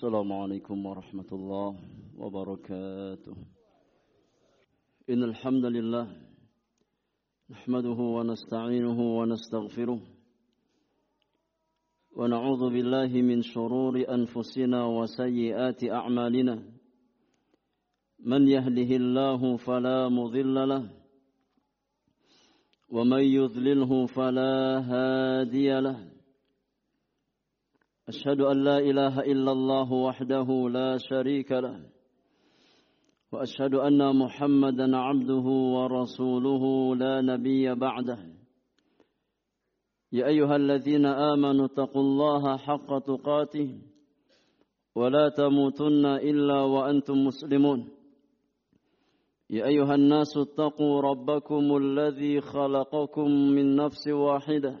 السلام عليكم ورحمة الله وبركاته. إن الحمد لله نحمده ونستعينه ونستغفره ونعوذ بالله من شرور أنفسنا وسيئات أعمالنا. من يهده الله فلا مضل له ومن يضلله فلا هادي له. أشهد أن لا إله إلا الله وحده لا شريك له وأشهد أن محمدا عبده ورسوله لا نبي بعده. يا أيها الذين آمنوا اتقوا الله حق تقاته ولا تموتن إلا وأنتم مسلمون. يا أيها الناس اتقوا ربكم الذي خلقكم من نفس واحدة.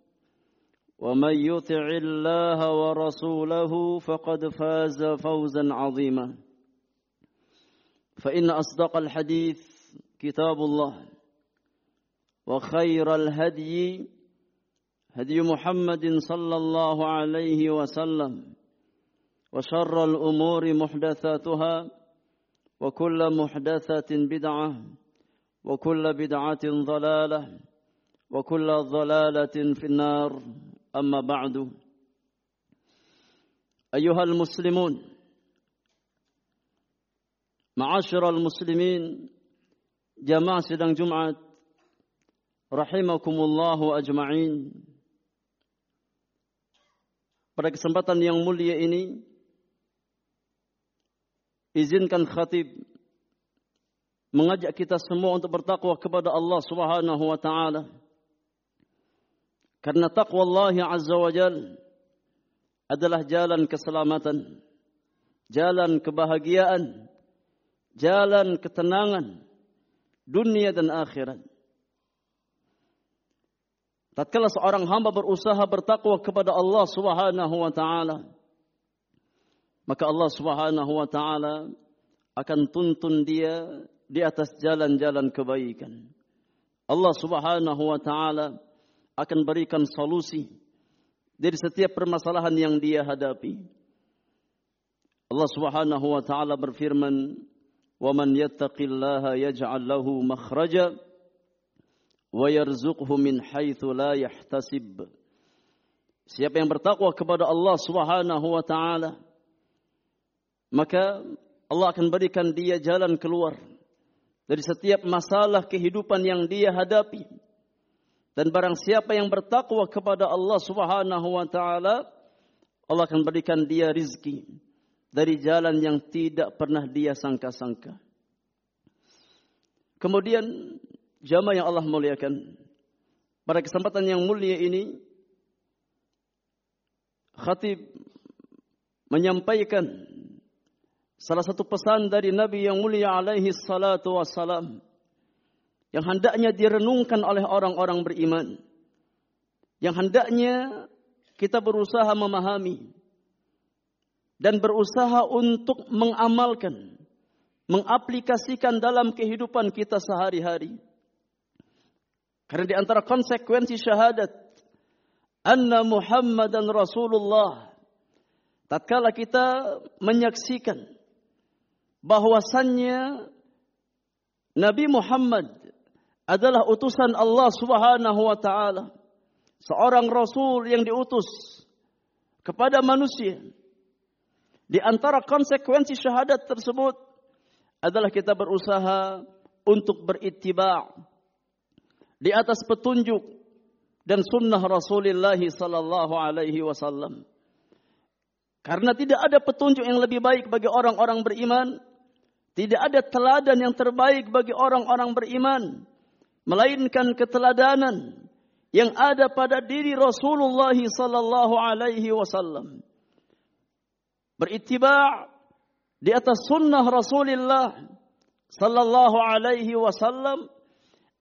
ومن يطع الله ورسوله فقد فاز فوزا عظيما. فإن أصدق الحديث كتاب الله وخير الهدي هدي محمد صلى الله عليه وسلم وشر الأمور محدثاتها وكل محدثة بدعة وكل بدعة ضلالة وكل ضلالة في النار. أما بعد أيها المسلمون معاشر المسلمين جماعة سيدان جمعة رحمكم الله أجمعين Pada kesempatan yang mulia ini izinkan khatib mengajak kita semua untuk bertakwa kepada Allah Subhanahu wa taala. Karena takwa Allah Azza wa Jal adalah jalan keselamatan, jalan kebahagiaan, jalan ketenangan dunia dan akhirat. Tatkala seorang hamba berusaha bertakwa kepada Allah Subhanahu wa taala, maka Allah Subhanahu wa taala akan tuntun dia di atas jalan-jalan kebaikan. Allah Subhanahu wa taala akan berikan solusi dari setiap permasalahan yang dia hadapi. Allah Subhanahu wa taala berfirman, "Wa man yattaqillaha yaj'al lahu makhraja wa yarzuqhu min haitsu la yahtasib." Siapa yang bertakwa kepada Allah Subhanahu wa taala, maka Allah akan berikan dia jalan keluar dari setiap masalah kehidupan yang dia hadapi. Dan barang siapa yang bertakwa kepada Allah Subhanahu wa taala, Allah akan berikan dia rizki dari jalan yang tidak pernah dia sangka-sangka. Kemudian jamaah yang Allah muliakan, pada kesempatan yang mulia ini khatib menyampaikan salah satu pesan dari Nabi yang mulia alaihi salatu wassalam yang hendaknya direnungkan oleh orang-orang beriman. Yang hendaknya kita berusaha memahami. Dan berusaha untuk mengamalkan mengaplikasikan dalam kehidupan kita sehari-hari. Karena di antara konsekuensi syahadat anna muhammadan rasulullah tatkala kita menyaksikan bahwasannya Nabi Muhammad adalah utusan Allah Subhanahu wa taala. Seorang rasul yang diutus kepada manusia. Di antara konsekuensi syahadat tersebut adalah kita berusaha untuk berittiba' di atas petunjuk dan sunnah Rasulullah sallallahu alaihi wasallam. Karena tidak ada petunjuk yang lebih baik bagi orang-orang beriman tidak ada teladan yang terbaik bagi orang-orang beriman. Melainkan keteladanan yang ada pada diri Rasulullah sallallahu alaihi wasallam. berittiba' di atas sunnah Rasulullah sallallahu alaihi wasallam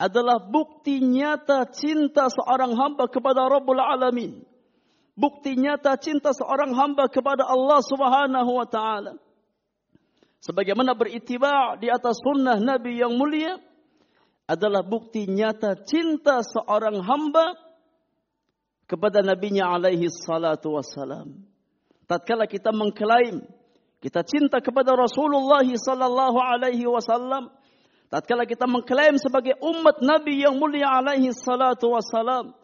adalah bukti nyata cinta seorang hamba kepada Rabbul Alamin. Bukti nyata cinta seorang hamba kepada Allah Subhanahu wa taala. Sebagaimana berittiba' di atas sunnah Nabi yang mulia adalah bukti nyata cinta seorang hamba kepada nabinya alaihi salatu wassalam. Tatkala kita mengklaim kita cinta kepada Rasulullah sallallahu alaihi wasallam, tatkala kita mengklaim sebagai umat Nabi yang mulia alaihi salatu wassalam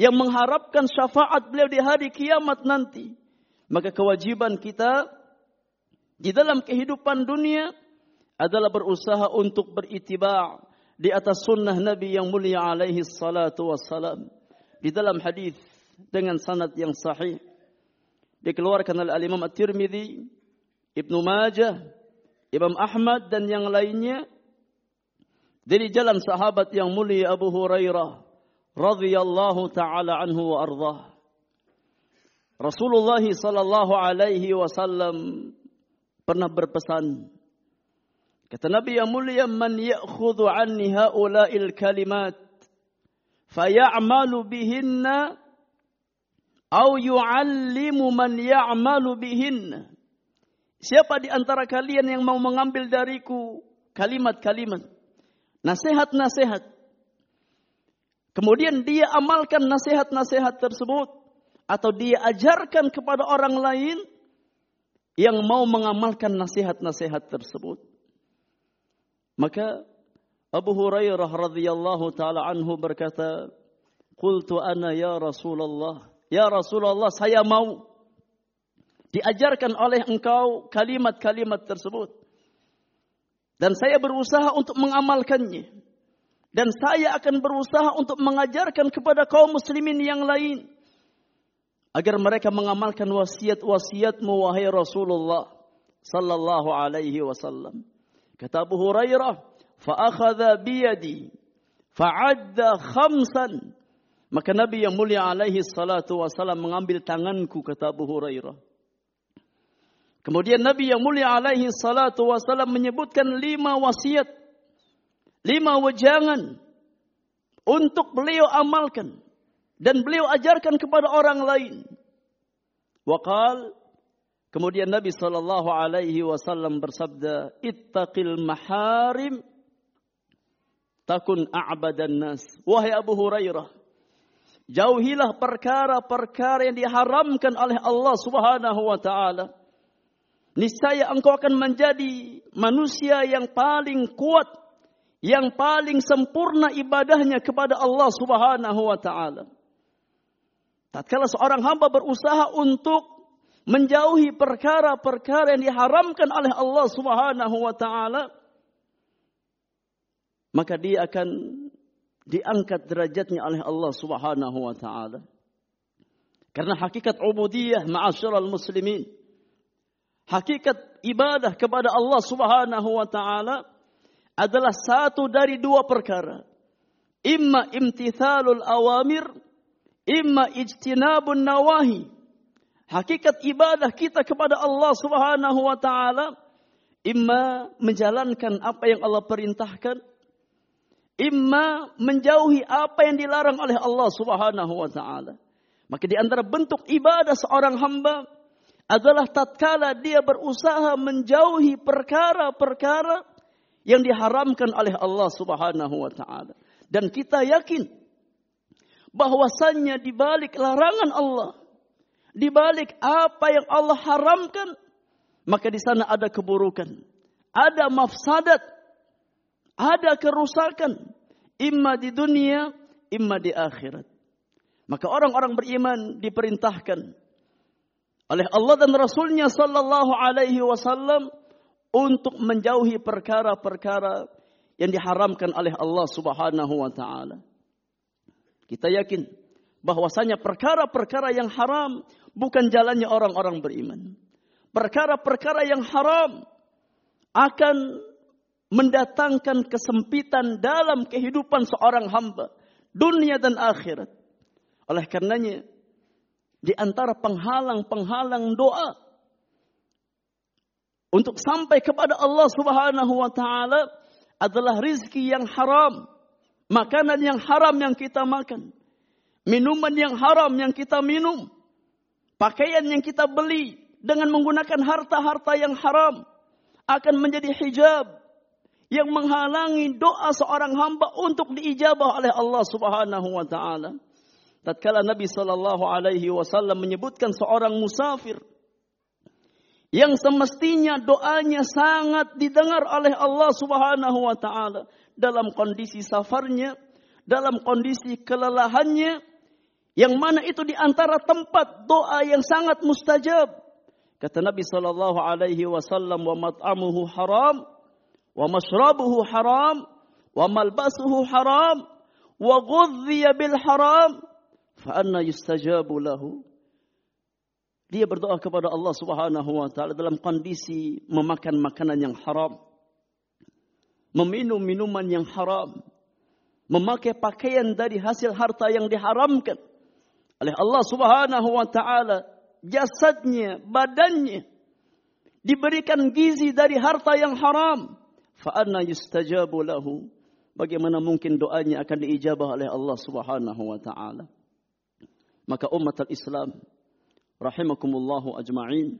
yang mengharapkan syafaat beliau di hari kiamat nanti, maka kewajiban kita di dalam kehidupan dunia adalah berusaha untuk beritiba di atas sunnah Nabi yang mulia alaihi salatu wassalam. Di dalam hadis dengan sanad yang sahih dikeluarkan oleh Imam At-Tirmidzi Ibnu Majah, Imam Ahmad dan yang lainnya dari jalan sahabat yang mulia Abu Hurairah radhiyallahu taala anhu wa ardhah. Rasulullah sallallahu alaihi wasallam pernah berpesan kata Nabi yang mulia man ya'khudhu anni haula'il kalimat fayamalu bihinna au yu'allimu man ya'malu bihinna Siapa di antara kalian yang mau mengambil dariku kalimat-kalimat, nasihat-nasihat, kemudian dia amalkan nasihat-nasihat tersebut, atau dia ajarkan kepada orang lain yang mau mengamalkan nasihat-nasihat tersebut. Maka Abu Hurairah radhiyallahu taala anhu berkata, "Qultu ana ya Rasulullah, ya Rasulullah saya mau diajarkan oleh engkau kalimat-kalimat tersebut. Dan saya berusaha untuk mengamalkannya. Dan saya akan berusaha untuk mengajarkan kepada kaum muslimin yang lain. Agar mereka mengamalkan wasiat-wasiatmu wahai Rasulullah sallallahu alaihi wasallam. Kata Abu Hurairah, "Fa'akhadha biyadi fa'adda khamsan." Maka Nabi yang mulia alaihi salatu wasallam mengambil tanganku kata Abu Hurairah. Kemudian Nabi yang mulia alaihi salatu wasallam menyebutkan lima wasiat. Lima wajangan. Untuk beliau amalkan. Dan beliau ajarkan kepada orang lain. Waqal. Kemudian Nabi sallallahu alaihi wasallam bersabda. Ittaqil maharim. Takun a'badan nas. Wahai Abu Hurairah. Jauhilah perkara-perkara yang diharamkan oleh Allah subhanahu wa ta'ala niscaya engkau akan menjadi manusia yang paling kuat yang paling sempurna ibadahnya kepada Allah Subhanahu wa taala. Tatkala seorang hamba berusaha untuk menjauhi perkara-perkara yang diharamkan oleh Allah Subhanahu wa taala, maka dia akan diangkat derajatnya oleh Allah Subhanahu wa taala. Karena hakikat ubudiyah ma'asyiral muslimin hakikat ibadah kepada Allah Subhanahu wa taala adalah satu dari dua perkara. Imma imtithalul awamir, imma ijtinabun nawahi. Hakikat ibadah kita kepada Allah Subhanahu wa taala imma menjalankan apa yang Allah perintahkan, imma menjauhi apa yang dilarang oleh Allah Subhanahu wa taala. Maka di antara bentuk ibadah seorang hamba adalah tatkala dia berusaha menjauhi perkara-perkara yang diharamkan oleh Allah Subhanahu wa taala. Dan kita yakin bahwasannya di balik larangan Allah, di balik apa yang Allah haramkan, maka di sana ada keburukan, ada mafsadat, ada kerusakan, imma di dunia, imma di akhirat. Maka orang-orang beriman diperintahkan oleh Allah dan Rasulnya sallallahu alaihi wasallam untuk menjauhi perkara-perkara yang diharamkan oleh Allah Subhanahu wa taala. Kita yakin bahwasanya perkara-perkara yang haram bukan jalannya orang-orang beriman. Perkara-perkara yang haram akan mendatangkan kesempitan dalam kehidupan seorang hamba dunia dan akhirat. Oleh karenanya di antara penghalang-penghalang doa untuk sampai kepada Allah Subhanahu wa taala adalah rizki yang haram, makanan yang haram yang kita makan, minuman yang haram yang kita minum, pakaian yang kita beli dengan menggunakan harta-harta yang haram akan menjadi hijab yang menghalangi doa seorang hamba untuk diijabah oleh Allah Subhanahu wa taala. Tatkala Nabi sallallahu alaihi wasallam menyebutkan seorang musafir yang semestinya doanya sangat didengar oleh Allah Subhanahu wa taala dalam kondisi safarnya, dalam kondisi kelelahannya yang mana itu di antara tempat doa yang sangat mustajab. Kata Nabi sallallahu alaihi wasallam wa mat'amuhu haram wa mashrabuhu haram wa malbasuhu haram wa ghudhiya bil haram fa anna yustajabu lahu dia berdoa kepada Allah Subhanahu wa taala dalam kondisi memakan makanan yang haram. Meminum minuman yang haram. Memakai pakaian dari hasil harta yang diharamkan oleh Allah Subhanahu wa taala. Jasadnya, badannya diberikan gizi dari harta yang haram. Fa anna yustajabu lahu? Bagaimana mungkin doanya akan diijabah oleh Allah Subhanahu wa taala? Maka umat al-Islam rahimakumullahu ajma'in.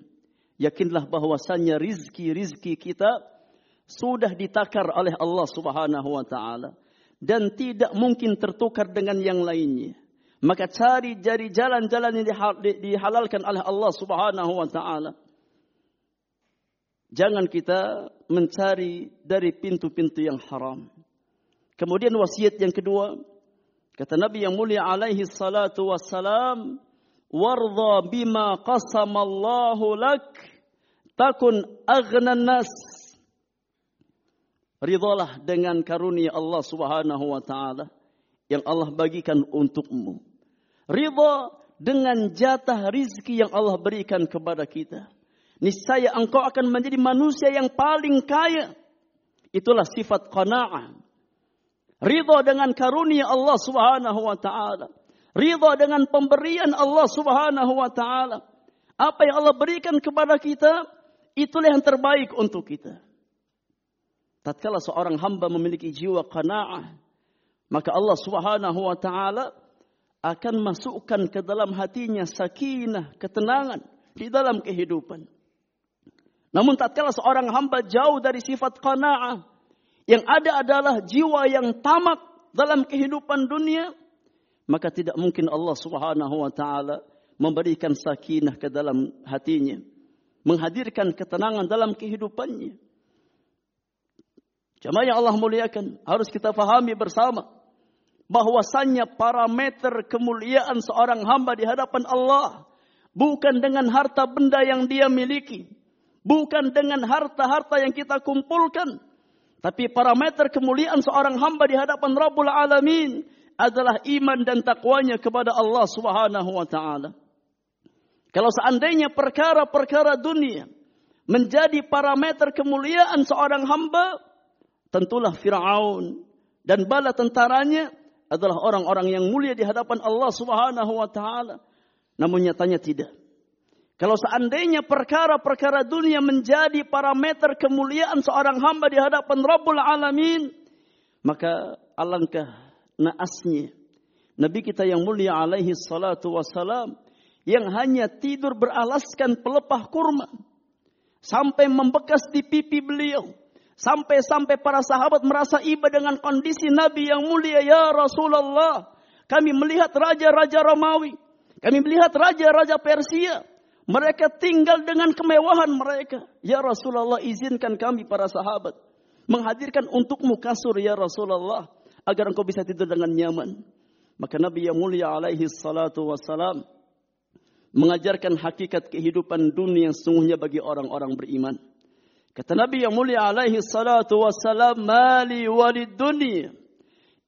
Yakinlah bahwasannya rizki-rizki kita sudah ditakar oleh Allah Subhanahu wa taala dan tidak mungkin tertukar dengan yang lainnya. Maka cari jari jalan-jalan yang dihalalkan oleh Allah Subhanahu wa taala. Jangan kita mencari dari pintu-pintu yang haram. Kemudian wasiat yang kedua, kata Nabi yang mulia alaihi salatu wassalam, warda bima qasamallahu lak takun aghnan nas ridalah dengan karunia Allah Subhanahu wa taala yang Allah bagikan untukmu. Ridha dengan jatah rizki yang Allah berikan kepada kita. Niscaya engkau akan menjadi manusia yang paling kaya. Itulah sifat qanaah. Ridha dengan karunia Allah Subhanahu wa taala. Ridha dengan pemberian Allah subhanahu wa ta'ala. Apa yang Allah berikan kepada kita, itulah yang terbaik untuk kita. Tatkala seorang hamba memiliki jiwa qana'ah, maka Allah subhanahu wa ta'ala akan masukkan ke dalam hatinya sakinah, ketenangan di dalam kehidupan. Namun tatkala seorang hamba jauh dari sifat qana'ah, yang ada adalah jiwa yang tamak dalam kehidupan dunia, maka tidak mungkin Allah Subhanahu wa taala memberikan sakinah ke dalam hatinya menghadirkan ketenangan dalam kehidupannya Jemaah yang Allah muliakan harus kita fahami bersama bahwasannya parameter kemuliaan seorang hamba di hadapan Allah bukan dengan harta benda yang dia miliki bukan dengan harta-harta yang kita kumpulkan tapi parameter kemuliaan seorang hamba di hadapan Rabbul Alamin adalah iman dan takwanya kepada Allah Subhanahu wa taala. Kalau seandainya perkara-perkara dunia menjadi parameter kemuliaan seorang hamba, tentulah Firaun dan bala tentaranya adalah orang-orang yang mulia di hadapan Allah Subhanahu wa taala. Namun nyatanya tidak. Kalau seandainya perkara-perkara dunia menjadi parameter kemuliaan seorang hamba di hadapan Rabbul Alamin, maka alangkah naasnya. Nabi kita yang mulia alaihi salatu wassalam yang hanya tidur beralaskan pelepah kurma sampai membekas di pipi beliau. Sampai-sampai para sahabat merasa iba dengan kondisi Nabi yang mulia. Ya Rasulullah, kami melihat raja-raja Romawi. Kami melihat raja-raja Persia. Mereka tinggal dengan kemewahan mereka. Ya Rasulullah, izinkan kami para sahabat. Menghadirkan untukmu kasur, Ya Rasulullah agar engkau bisa tidur dengan nyaman. Maka Nabi yang mulia alaihi salatu wassalam mengajarkan hakikat kehidupan dunia yang sungguhnya bagi orang-orang beriman. Kata Nabi yang mulia alaihi salatu wassalam, Mali walid dunia.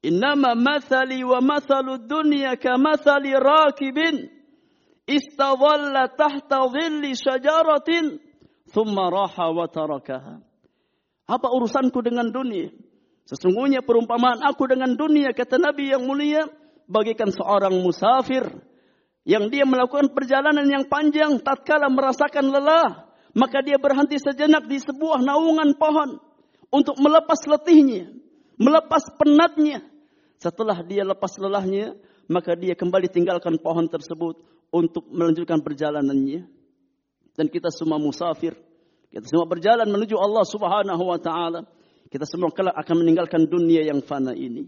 Innama mathali wa mathalu dunia ka mathali rakibin. Istadhalla tahta dhilli syajaratin. Thumma raha wa tarakaha. Apa urusanku dengan dunia? Sesungguhnya perumpamaan aku dengan dunia, kata Nabi yang mulia, bagikan seorang musafir yang dia melakukan perjalanan yang panjang tatkala merasakan lelah, maka dia berhenti sejenak di sebuah naungan pohon untuk melepas letihnya, melepas penatnya. Setelah dia lepas lelahnya, maka dia kembali tinggalkan pohon tersebut untuk melanjutkan perjalanannya. Dan kita semua musafir, kita semua berjalan menuju Allah Subhanahu wa taala. Kita semua kelak akan meninggalkan dunia yang fana ini.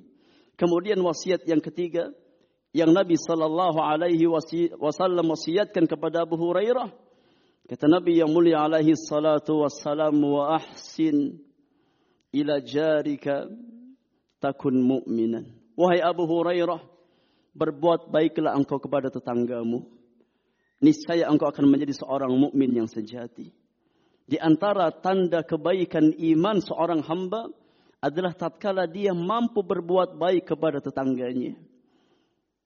Kemudian wasiat yang ketiga yang Nabi sallallahu alaihi wasallam wasiatkan kepada Abu Hurairah kata Nabi yang mulia alaihi salatu wassalam wa ahsin ila jarika takun mu'minan. Wahai Abu Hurairah berbuat baiklah engkau kepada tetanggamu. Niscaya engkau akan menjadi seorang mukmin yang sejati. Di antara tanda kebaikan iman seorang hamba adalah tatkala dia mampu berbuat baik kepada tetangganya.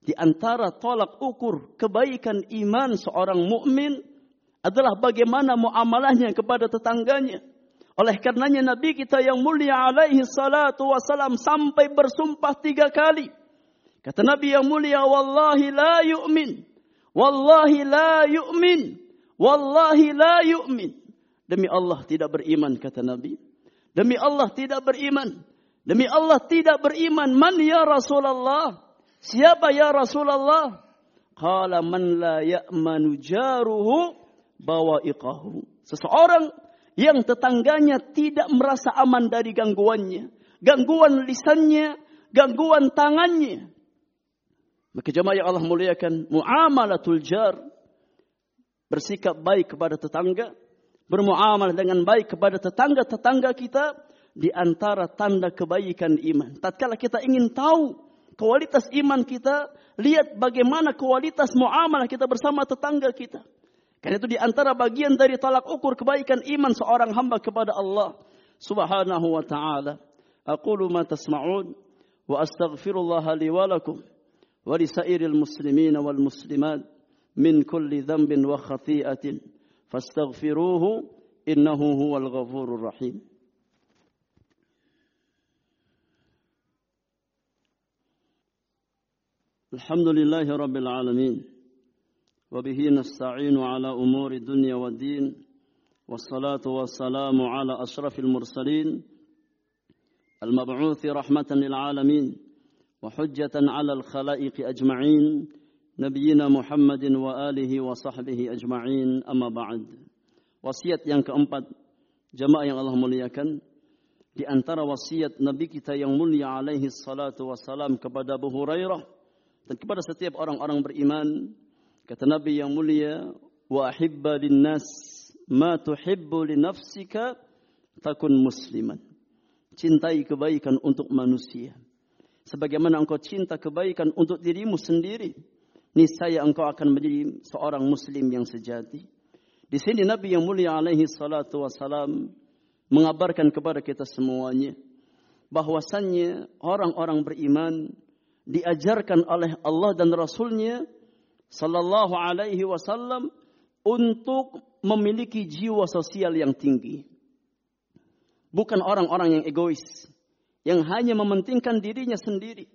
Di antara tolak ukur kebaikan iman seorang mukmin adalah bagaimana muamalahnya kepada tetangganya. Oleh karenanya Nabi kita yang mulia alaihi salatu wasalam sampai bersumpah tiga kali. Kata Nabi yang mulia, Wallahi la yu'min. Wallahi la yu'min. Wallahi la yu'min. Demi Allah tidak beriman, kata Nabi. Demi Allah tidak beriman. Demi Allah tidak beriman. Man ya Rasulullah? Siapa ya Rasulullah? Qala man la ya'manu jaruhu bawa'iqahu. Seseorang yang tetangganya tidak merasa aman dari gangguannya. Gangguan lisannya, gangguan tangannya. Maka jemaah yang Allah muliakan, muamalatul jar. Bersikap baik kepada tetangga bermuamalah dengan baik kepada tetangga-tetangga kita di antara tanda kebaikan iman. Tatkala kita ingin tahu kualitas iman kita, lihat bagaimana kualitas muamalah kita bersama tetangga kita. Karena itu di antara bagian dari tolak ukur kebaikan iman seorang hamba kepada Allah Subhanahu wa taala. Aqulu ma tasma'un wa astaghfirullah li wa lakum wa li sairil muslimin wal muslimat min kulli dhanbin wa khati'atin. فاستغفروه إنه هو الغفور الرحيم الحمد لله رب وبه نستعين على أمور الدنيا والدين والصلاة والسلام على أشرف المرسلين. المبعوث رحمة للعالمين وحجة على الخلائق أجمعين. نبينا محمد وآله وصحبه أجمعين أما بعد. وصية ينك keempat جماعة yang Allah muliakan. Di antara wasiat Nabi kita yang mulia alaihi salatu wassalam kepada Abu Hurairah dan kepada setiap orang-orang beriman kata Nabi yang mulia wa ahibba linnas ma tuhibbu li nafsika takun musliman cintai kebaikan untuk manusia sebagaimana engkau cinta kebaikan untuk dirimu sendiri niscaya engkau akan menjadi seorang muslim yang sejati. Di sini Nabi yang mulia alaihi salatu wasalam mengabarkan kepada kita semuanya bahwasannya orang-orang beriman diajarkan oleh Allah dan Rasulnya sallallahu alaihi wasallam untuk memiliki jiwa sosial yang tinggi. Bukan orang-orang yang egois yang hanya mementingkan dirinya sendiri.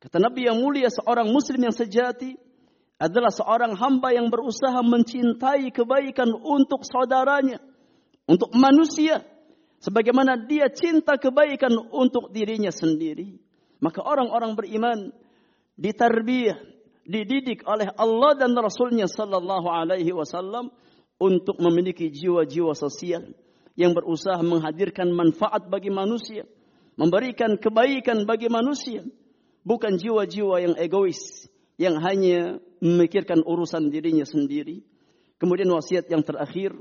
Kata Nabi yang mulia seorang muslim yang sejati adalah seorang hamba yang berusaha mencintai kebaikan untuk saudaranya, untuk manusia, sebagaimana dia cinta kebaikan untuk dirinya sendiri. Maka orang-orang beriman ditarbiyah, dididik oleh Allah dan Rasulnya sallallahu alaihi wasallam untuk memiliki jiwa-jiwa sosial yang berusaha menghadirkan manfaat bagi manusia, memberikan kebaikan bagi manusia, bukan jiwa-jiwa yang egois yang hanya memikirkan urusan dirinya sendiri. Kemudian wasiat yang terakhir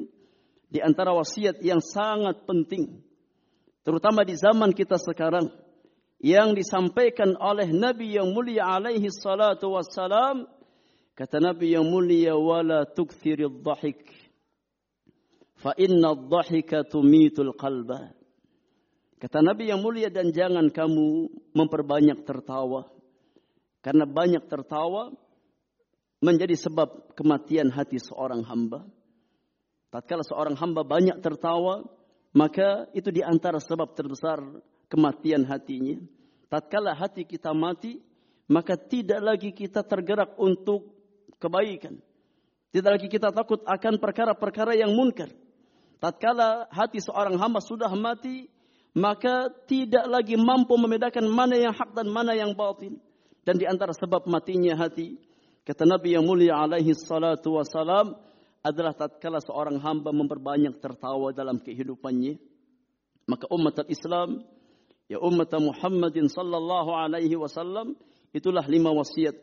di antara wasiat yang sangat penting terutama di zaman kita sekarang yang disampaikan oleh Nabi yang mulia alaihi salatu wassalam kata Nabi yang mulia wala tukthiril dhahik fa inna dhahika tumitul qalba kata Nabi yang mulia dan jangan kamu memperbanyak tertawa karena banyak tertawa menjadi sebab kematian hati seorang hamba. Tatkala seorang hamba banyak tertawa, maka itu di antara sebab terbesar kematian hatinya. Tatkala hati kita mati, maka tidak lagi kita tergerak untuk kebaikan. Tidak lagi kita takut akan perkara-perkara yang munkar. Tatkala hati seorang hamba sudah mati, maka tidak lagi mampu membedakan mana yang hak dan mana yang batin. Dan di antara sebab matinya hati, kata Nabi yang mulia alaihi salatu wassalam, adalah tatkala seorang hamba memperbanyak tertawa dalam kehidupannya. Maka umat Islam, ya umat Muhammadin sallallahu alaihi wasallam, itulah lima wasiat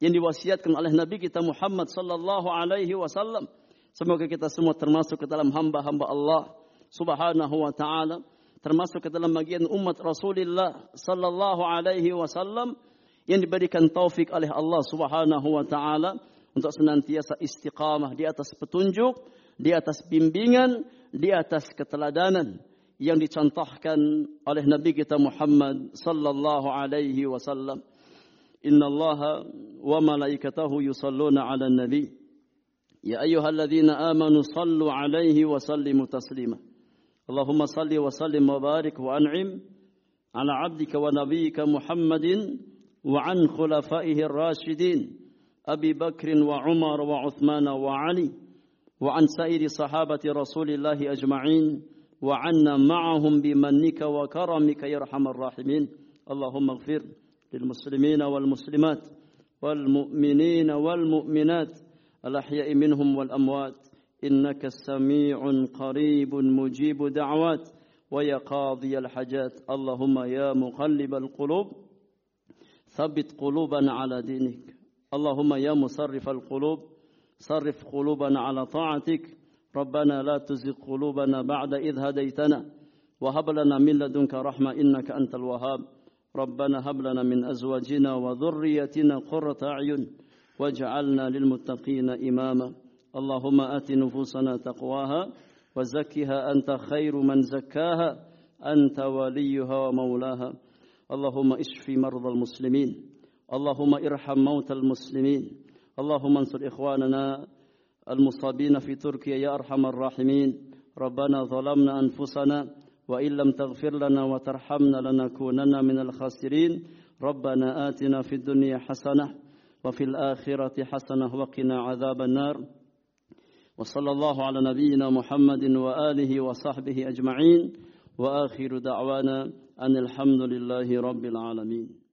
yang diwasiatkan oleh Nabi kita Muhammad sallallahu alaihi wasallam Semoga kita semua termasuk ke dalam hamba-hamba Allah Subhanahu wa taala, termasuk ke dalam bagian umat Rasulullah sallallahu alaihi wasallam yang diberikan taufik oleh Allah Subhanahu wa taala untuk senantiasa istiqamah di atas petunjuk, di atas bimbingan, di atas keteladanan yang dicontohkan oleh Nabi kita Muhammad sallallahu alaihi wasallam. Inna Allah wa malaikatahu yusalluna ala nabi. Ya ayuhal ladhina amanu sallu alaihi wa sallimu taslima. Allahumma salli wa sallim wa barik wa an'im ala abdika wa nabiika Muhammadin wa an khulafaihi rashidin. أبي بكر وعمر وعثمان وعلي وعن سائر صحابة رسول الله أجمعين وعنا معهم بمنك وكرمك يا أرحم الراحمين. اللهم اغفر للمسلمين والمسلمات والمؤمنين والمؤمنات الأحياء منهم والأموات. إنك سميع قريب مجيب دعوات ويا قاضي الحاجات. اللهم يا مقلب القلوب ثبت قلوبنا على دينك. اللهم يا مصرف القلوب صرف قلوبنا على طاعتك. ربنا لا تزغ قلوبنا بعد إذ هديتنا. وهب لنا من لدنك رحمة إنك أنت الوهاب. ربنا هب لنا من أزواجنا وذريتنا قرة أعين. واجعلنا للمتقين إماما. اللهم آت نفوسنا تقواها وزكها أنت خير من زكاها. أنت وليها ومولاها. اللهم اشف مرضى المسلمين. اللهم ارحم موتى المسلمين. اللهم انصر إخواننا المصابين في تركيا يا أرحم الراحمين. ربنا ظلمنا أنفسنا وإن لم تغفر لنا وترحمنا لنكونن من الخاسرين. ربنا آتنا في الدنيا حسنة وفي الآخرة حسنة وقنا عذاب النار. وصلى الله على نبينا محمد وآله وصحبه أجمعين. وآخر دعوانا أن الحمد لله رب العالمين.